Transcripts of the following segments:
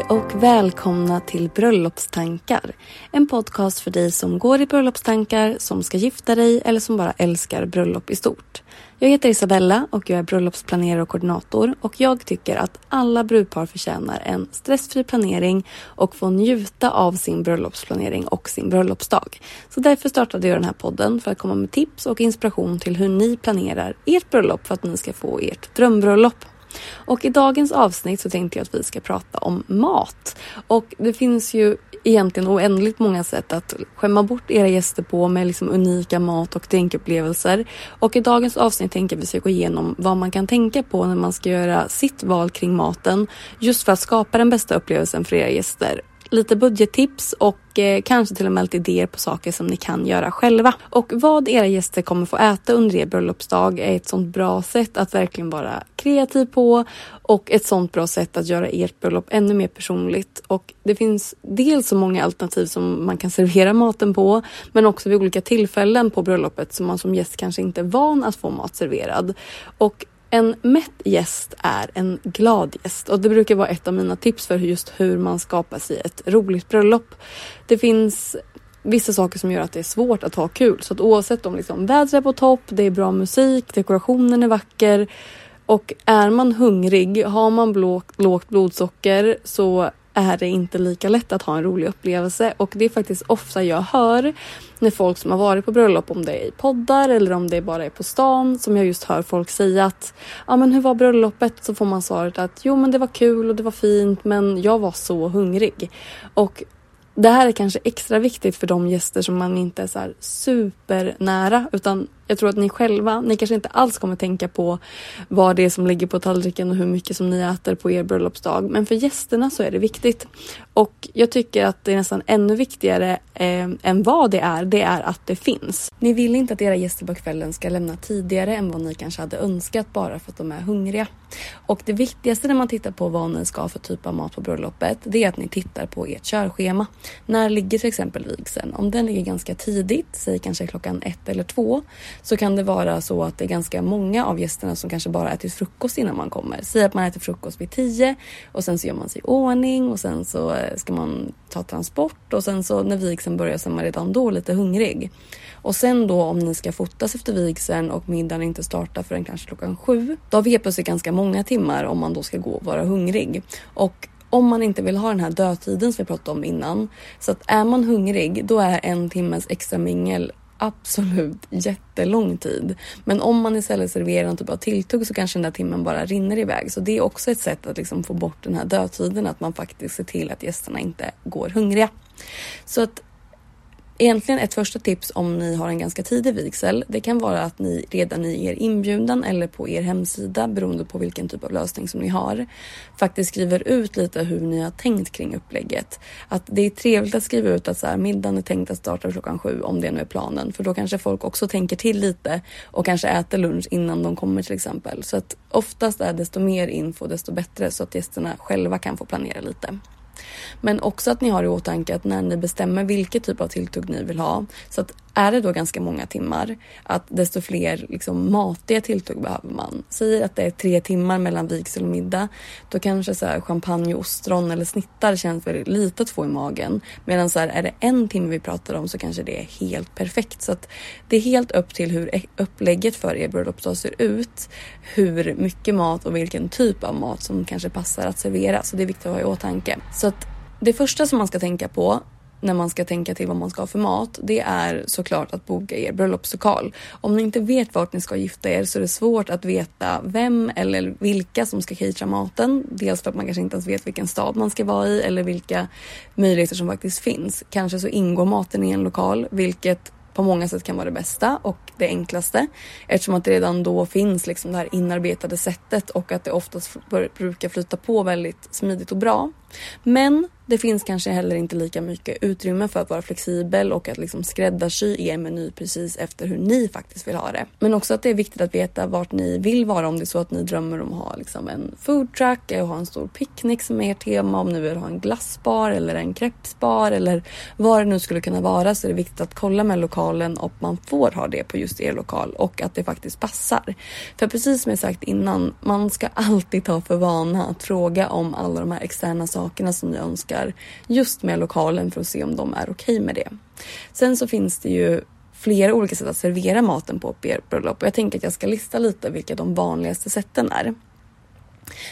Hej och välkomna till Bröllopstankar. En podcast för dig som går i bröllopstankar, som ska gifta dig eller som bara älskar bröllop i stort. Jag heter Isabella och jag är bröllopsplanerare och koordinator och jag tycker att alla brudpar förtjänar en stressfri planering och få njuta av sin bröllopsplanering och sin bröllopsdag. Så därför startade jag den här podden för att komma med tips och inspiration till hur ni planerar ert bröllop för att ni ska få ert drömbröllop. Och i dagens avsnitt så tänkte jag att vi ska prata om mat. Och det finns ju egentligen oändligt många sätt att skämma bort era gäster på med liksom unika mat och tänkupplevelser. Och i dagens avsnitt tänker vi ska gå igenom vad man kan tänka på när man ska göra sitt val kring maten just för att skapa den bästa upplevelsen för era gäster lite budgettips och eh, kanske till och med lite idéer på saker som ni kan göra själva. Och vad era gäster kommer få äta under er bröllopsdag är ett sånt bra sätt att verkligen vara kreativ på och ett sånt bra sätt att göra ert bröllop ännu mer personligt. Och det finns dels så många alternativ som man kan servera maten på men också vid olika tillfällen på bröllopet som man som gäst kanske inte är van att få mat serverad. Och en mätt gäst är en glad gäst och det brukar vara ett av mina tips för just hur man skapar sig ett roligt bröllop. Det finns vissa saker som gör att det är svårt att ha kul så att oavsett om liksom vädret är på topp, det är bra musik, dekorationen är vacker och är man hungrig, har man lågt blodsocker så är det inte lika lätt att ha en rolig upplevelse och det är faktiskt ofta jag hör när folk som har varit på bröllop, om det är i poddar eller om det bara är på stan, som jag just hör folk säga att ja men hur var bröllopet? Så får man svaret att jo men det var kul och det var fint men jag var så hungrig. Och det här är kanske extra viktigt för de gäster som man inte är så supernära utan jag tror att ni själva, ni kanske inte alls kommer tänka på vad det är som ligger på tallriken och hur mycket som ni äter på er bröllopsdag. Men för gästerna så är det viktigt. Och jag tycker att det är nästan ännu viktigare eh, än vad det är, det är att det finns. Ni vill inte att era gäster på kvällen ska lämna tidigare än vad ni kanske hade önskat bara för att de är hungriga. Och det viktigaste när man tittar på vad ni ska ha för typ av mat på bröllopet, det är att ni tittar på ert körschema. När ligger till exempel vigseln? Om den ligger ganska tidigt, säg kanske klockan ett eller två, så kan det vara så att det är ganska många av gästerna som kanske bara ätit frukost innan man kommer. Säg att man äter frukost vid 10 och sen så gör man sig i ordning och sen så eh, ska man ta transport och sen så när vigseln börjar så är man redan då lite hungrig. Och sen då om ni ska fotas efter vigseln och middagen inte startar förrän kanske klockan sju. Då har vi helt plötsligt ganska många timmar om man då ska gå och vara hungrig. Och om man inte vill ha den här dödtiden som vi pratade om innan. Så att är man hungrig, då är en timmes extra mingel absolut jättelång tid. Men om man istället serverar en typ av tilltugg så kanske den där timmen bara rinner iväg. Så det är också ett sätt att liksom få bort den här dödtiden, att man faktiskt ser till att gästerna inte går hungriga. Så att egentligen ett första tips om ni har en ganska tidig vigsel. Det kan vara att ni redan i er inbjudan eller på er hemsida beroende på vilken typ av lösning som ni har faktiskt skriver ut lite hur ni har tänkt kring upplägget. Att det är trevligt att skriva ut att så här, middagen är tänkt att starta klockan sju om det nu är planen för då kanske folk också tänker till lite och kanske äter lunch innan de kommer till exempel. Så att oftast är desto mer info desto bättre så att gästerna själva kan få planera lite. Men också att ni har i åtanke att när ni bestämmer vilket typ av tilltugg ni vill ha så att är det då ganska många timmar, att desto fler liksom, matiga tilltugg behöver man. Säg att det är tre timmar mellan vigsel och middag. Då kanske så här, champagne, ostron eller snittar känns väldigt lite att få i magen. Medan så här, är det en timme vi pratar om så kanske det är helt perfekt. Så att det är helt upp till hur e- upplägget för er bröllopsdag ser ut. Hur mycket mat och vilken typ av mat som kanske passar att servera. Så det är viktigt att ha i åtanke. Så att det första som man ska tänka på när man ska tänka till vad man ska ha för mat, det är såklart att boka er bröllopslokal. Om ni inte vet vart ni ska gifta er så är det svårt att veta vem eller vilka som ska catera maten. Dels för att man kanske inte ens vet vilken stad man ska vara i eller vilka möjligheter som faktiskt finns. Kanske så ingår maten i en lokal, vilket på många sätt kan vara det bästa och det enklaste eftersom att det redan då finns liksom det här inarbetade sättet och att det oftast brukar flyta på väldigt smidigt och bra. Men det finns kanske heller inte lika mycket utrymme för att vara flexibel och att liksom skräddarsy er meny precis efter hur ni faktiskt vill ha det. Men också att det är viktigt att veta vart ni vill vara om det är så att ni drömmer om att ha liksom en foodtruck och ha en stor picknick som är ert tema. Om ni vill ha en glassbar eller en crepesbar eller vad det nu skulle kunna vara så är det viktigt att kolla med lokalen och man får ha det på just er lokal och att det faktiskt passar. För precis som jag sagt innan, man ska alltid ta för vana att fråga om alla de här externa sakerna som ni önskar just med lokalen för att se om de är okej okay med det. Sen så finns det ju flera olika sätt att servera maten på ert bröllop och jag tänker att jag ska lista lite vilka de vanligaste sätten är.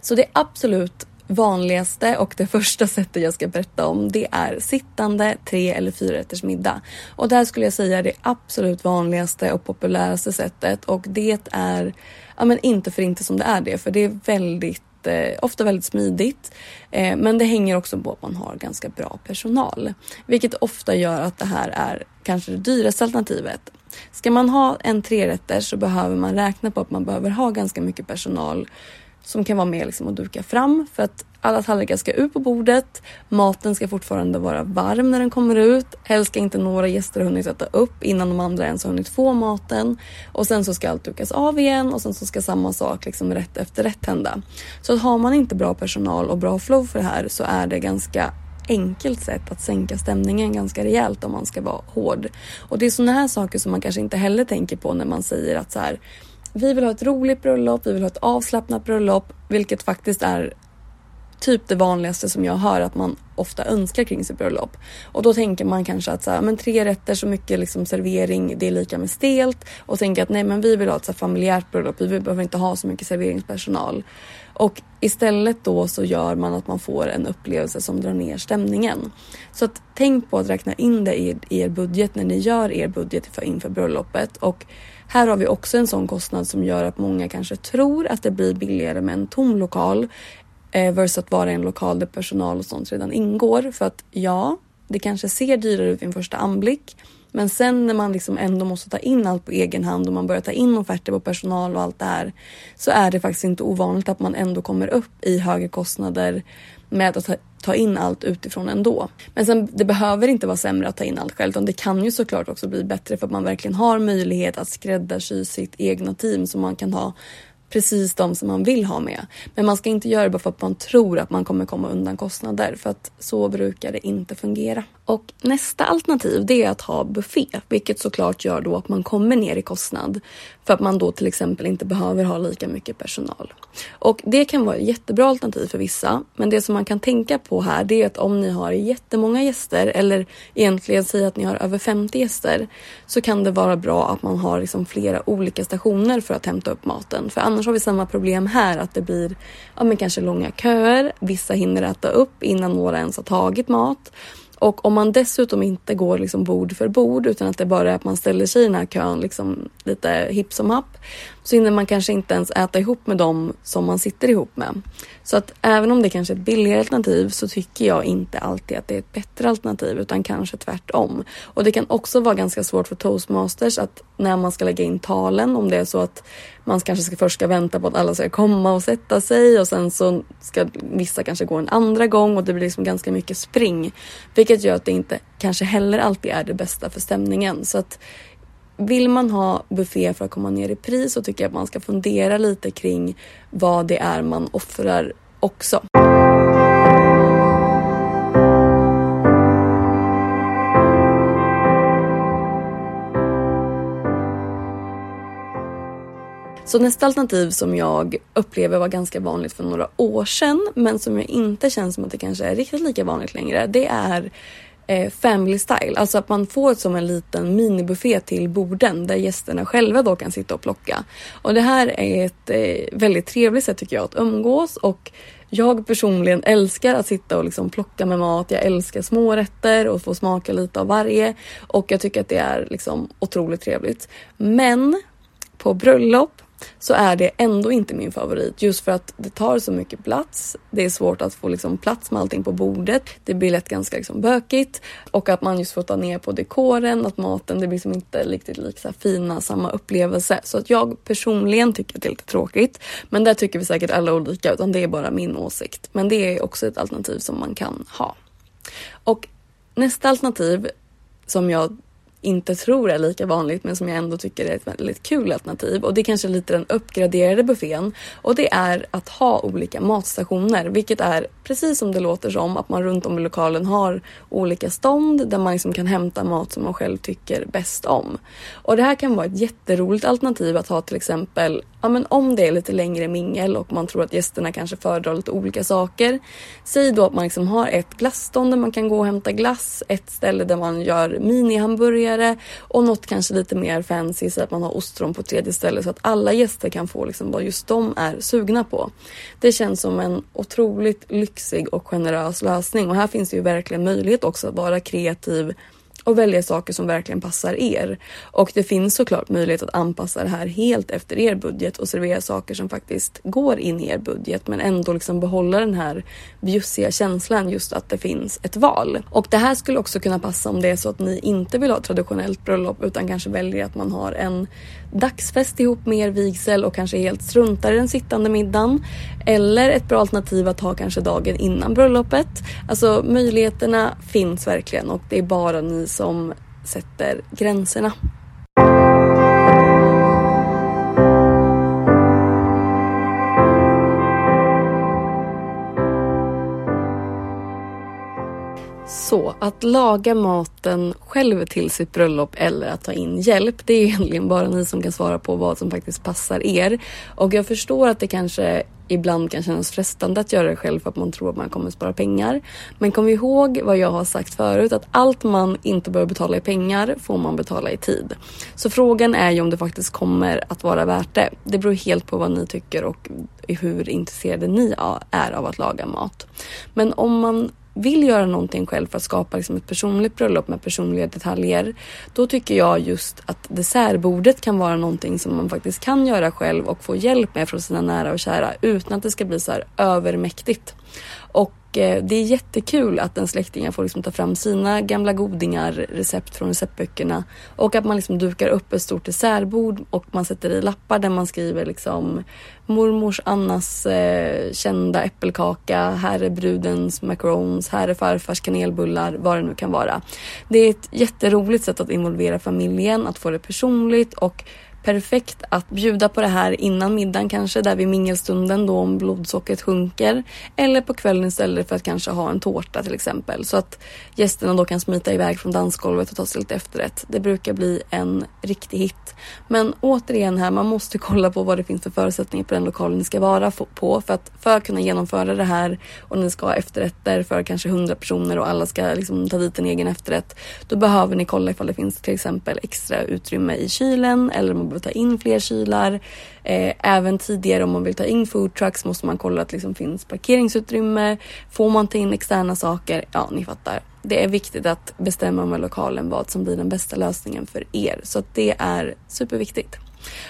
Så det absolut vanligaste och det första sättet jag ska berätta om det är sittande tre eller fyra rätters middag. Och det här skulle jag säga är det absolut vanligaste och populäraste sättet och det är ja, men inte för inte som det är det för det är väldigt eh, ofta väldigt smidigt. Eh, men det hänger också på att man har ganska bra personal, vilket ofta gör att det här är kanske det dyraste alternativet. Ska man ha en trerätter så behöver man räkna på att man behöver ha ganska mycket personal som kan vara med liksom och duka fram för att alla tallrikar ska ut på bordet. Maten ska fortfarande vara varm när den kommer ut. Helst ska inte några gäster hunnit äta upp innan de andra ens har hunnit få maten. Och sen så ska allt dukas av igen och sen så ska samma sak liksom rätt efter rätt hända. Så har man inte bra personal och bra flow för det här så är det ganska enkelt sätt att sänka stämningen ganska rejält om man ska vara hård. Och det är sådana här saker som man kanske inte heller tänker på när man säger att så här vi vill ha ett roligt bröllop, vi vill ha ett avslappnat bröllop, vilket faktiskt är typ det vanligaste som jag hör att man ofta önskar kring sitt bröllop. Och då tänker man kanske att så här, men tre rätter så mycket liksom servering, det är lika med stelt och tänker att nej, men vi vill ha ett så familjärt bröllop. Vi behöver inte ha så mycket serveringspersonal och istället då så gör man att man får en upplevelse som drar ner stämningen. Så att tänk på att räkna in det i er budget när ni gör er budget inför bröllopet och här har vi också en sån kostnad som gör att många kanske tror att det blir billigare med en tom lokal eh, versus att vara en lokal där personal och sånt redan ingår. För att ja, det kanske ser dyrare ut vid en första anblick. Men sen när man liksom ändå måste ta in allt på egen hand och man börjar ta in offerter på personal och allt det här så är det faktiskt inte ovanligt att man ändå kommer upp i högre kostnader med att ta ta in allt utifrån ändå. Men sen, det behöver inte vara sämre att ta in allt själv utan det kan ju såklart också bli bättre för att man verkligen har möjlighet att skräddarsy sitt egna team som man kan ha precis de som man vill ha med. Men man ska inte göra det bara för att man tror att man kommer komma undan kostnader för att så brukar det inte fungera. Och nästa alternativ det är att ha buffé, vilket såklart gör då att man kommer ner i kostnad för att man då till exempel inte behöver ha lika mycket personal. Och det kan vara ett jättebra alternativ för vissa, men det som man kan tänka på här det är att om ni har jättemånga gäster eller egentligen säga att ni har över 50 gäster så kan det vara bra att man har liksom flera olika stationer för att hämta upp maten. För annars Annars har vi samma problem här att det blir ja, men kanske långa köer. Vissa hinner äta upp innan några ens har tagit mat och om man dessutom inte går liksom bord för bord utan att det bara är att man ställer sig i den här kön liksom lite hipp som happ så hinner man kanske inte ens äta ihop med dem som man sitter ihop med. Så att även om det kanske är ett billigare alternativ så tycker jag inte alltid att det är ett bättre alternativ utan kanske tvärtom. Och det kan också vara ganska svårt för toastmasters att när man ska lägga in talen om det är så att man kanske ska först ska vänta på att alla ska komma och sätta sig och sen så ska vissa kanske gå en andra gång och det blir liksom ganska mycket spring. Vilket gör att det inte kanske heller alltid är det bästa för stämningen. Så att vill man ha buffé för att komma ner i pris så tycker jag att man ska fundera lite kring vad det är man offrar också. Så nästa alternativ som jag upplever var ganska vanligt för några år sedan men som jag inte känns som att det kanske är riktigt lika vanligt längre. Det är eh, family style. Alltså att man får som en liten minibuffé till borden där gästerna själva då kan sitta och plocka. Och det här är ett eh, väldigt trevligt sätt tycker jag att umgås och jag personligen älskar att sitta och liksom plocka med mat. Jag älskar smårätter och få smaka lite av varje och jag tycker att det är liksom otroligt trevligt. Men på bröllop så är det ändå inte min favorit just för att det tar så mycket plats. Det är svårt att få liksom plats med allting på bordet. Det blir lätt ganska liksom bökigt och att man just får ta ner på dekoren, att maten, det blir liksom inte riktigt lika fina, samma upplevelse. Så att jag personligen tycker att det är lite tråkigt. Men där tycker vi säkert alla olika utan det är bara min åsikt. Men det är också ett alternativ som man kan ha. Och nästa alternativ som jag inte tror är lika vanligt men som jag ändå tycker är ett väldigt kul alternativ. Och det är kanske lite den uppgraderade buffén. Och det är att ha olika matstationer, vilket är precis som det låter som att man runt om i lokalen har olika stånd där man liksom kan hämta mat som man själv tycker bäst om. Och det här kan vara ett jätteroligt alternativ att ha till exempel ja, men om det är lite längre mingel och man tror att gästerna kanske föredrar lite olika saker. Säg då att man liksom har ett glasstånd där man kan gå och hämta glass, ett ställe där man gör minihamburgare och något kanske lite mer fancy så att man har ostron på tredje ställe så att alla gäster kan få liksom vad just de är sugna på. Det känns som en otroligt lyxig och generös lösning och här finns det ju verkligen möjlighet också att vara kreativ och välja saker som verkligen passar er. Och det finns såklart möjlighet att anpassa det här helt efter er budget och servera saker som faktiskt går in i er budget men ändå liksom behålla den här bjussiga känslan just att det finns ett val. Och det här skulle också kunna passa om det är så att ni inte vill ha ett traditionellt bröllop utan kanske väljer att man har en dagsfest ihop med er vigsel och kanske helt struntar i den sittande middagen. Eller ett bra alternativ att ha kanske dagen innan bröllopet. Alltså möjligheterna finns verkligen och det är bara ni som sätter gränserna. Så att laga maten själv till sitt bröllop eller att ta in hjälp, det är egentligen bara ni som kan svara på vad som faktiskt passar er. Och jag förstår att det kanske ibland kan kännas frestande att göra det själv för att man tror att man kommer spara pengar. Men kom ihåg vad jag har sagt förut att allt man inte behöver betala i pengar får man betala i tid. Så frågan är ju om det faktiskt kommer att vara värt det. Det beror helt på vad ni tycker och hur intresserade ni är av att laga mat. Men om man vill göra någonting själv för att skapa liksom ett personligt bröllop med personliga detaljer. Då tycker jag just att dessertbordet kan vara någonting som man faktiskt kan göra själv och få hjälp med från sina nära och kära utan att det ska bli så här övermäktigt. Och eh, det är jättekul att en släkting får liksom ta fram sina gamla godingar, recept från receptböckerna och att man liksom dukar upp ett stort dessertbord och man sätter i lappar där man skriver liksom mormors Annas eh, kända äppelkaka, här är brudens macarons, här är farfars kanelbullar, vad det nu kan vara. Det är ett jätteroligt sätt att involvera familjen, att få det personligt och perfekt att bjuda på det här innan middagen kanske, där vid mingelstunden då om blodsockret sjunker. Eller på kvällen istället för att kanske ha en tårta till exempel. Så att gästerna då kan smita iväg från dansgolvet och ta sig lite efterrätt. Det brukar bli en riktig hit. Men återigen här, man måste kolla på vad det finns för förutsättningar på den lokalen ni ska vara på. För att för att kunna genomföra det här och ni ska ha efterrätter för kanske 100 personer och alla ska liksom ta dit en egen efterrätt. Då behöver ni kolla ifall det finns till exempel extra utrymme i kylen eller behöver ta in fler kylar. Eh, även tidigare om man vill ta in food trucks måste man kolla att det liksom finns parkeringsutrymme. Får man ta in externa saker? Ja, ni fattar. Det är viktigt att bestämma med lokalen vad som blir den bästa lösningen för er. Så att det är superviktigt.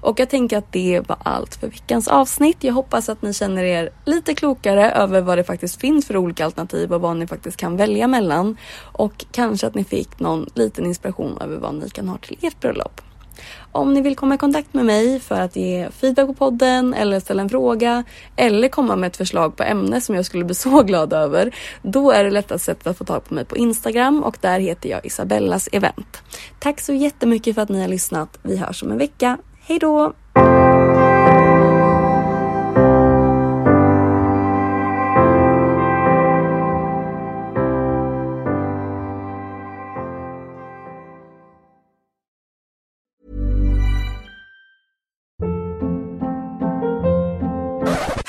Och jag tänker att det var allt för veckans avsnitt. Jag hoppas att ni känner er lite klokare över vad det faktiskt finns för olika alternativ och vad ni faktiskt kan välja mellan. Och kanske att ni fick någon liten inspiration över vad ni kan ha till ert bröllop. Om ni vill komma i kontakt med mig för att ge feedback på podden eller ställa en fråga eller komma med ett förslag på ämne som jag skulle bli så glad över. Då är det lättaste sättet att få tag på mig på Instagram och där heter jag Isabellas event. Tack så jättemycket för att ni har lyssnat. Vi hörs om en vecka. Hej då!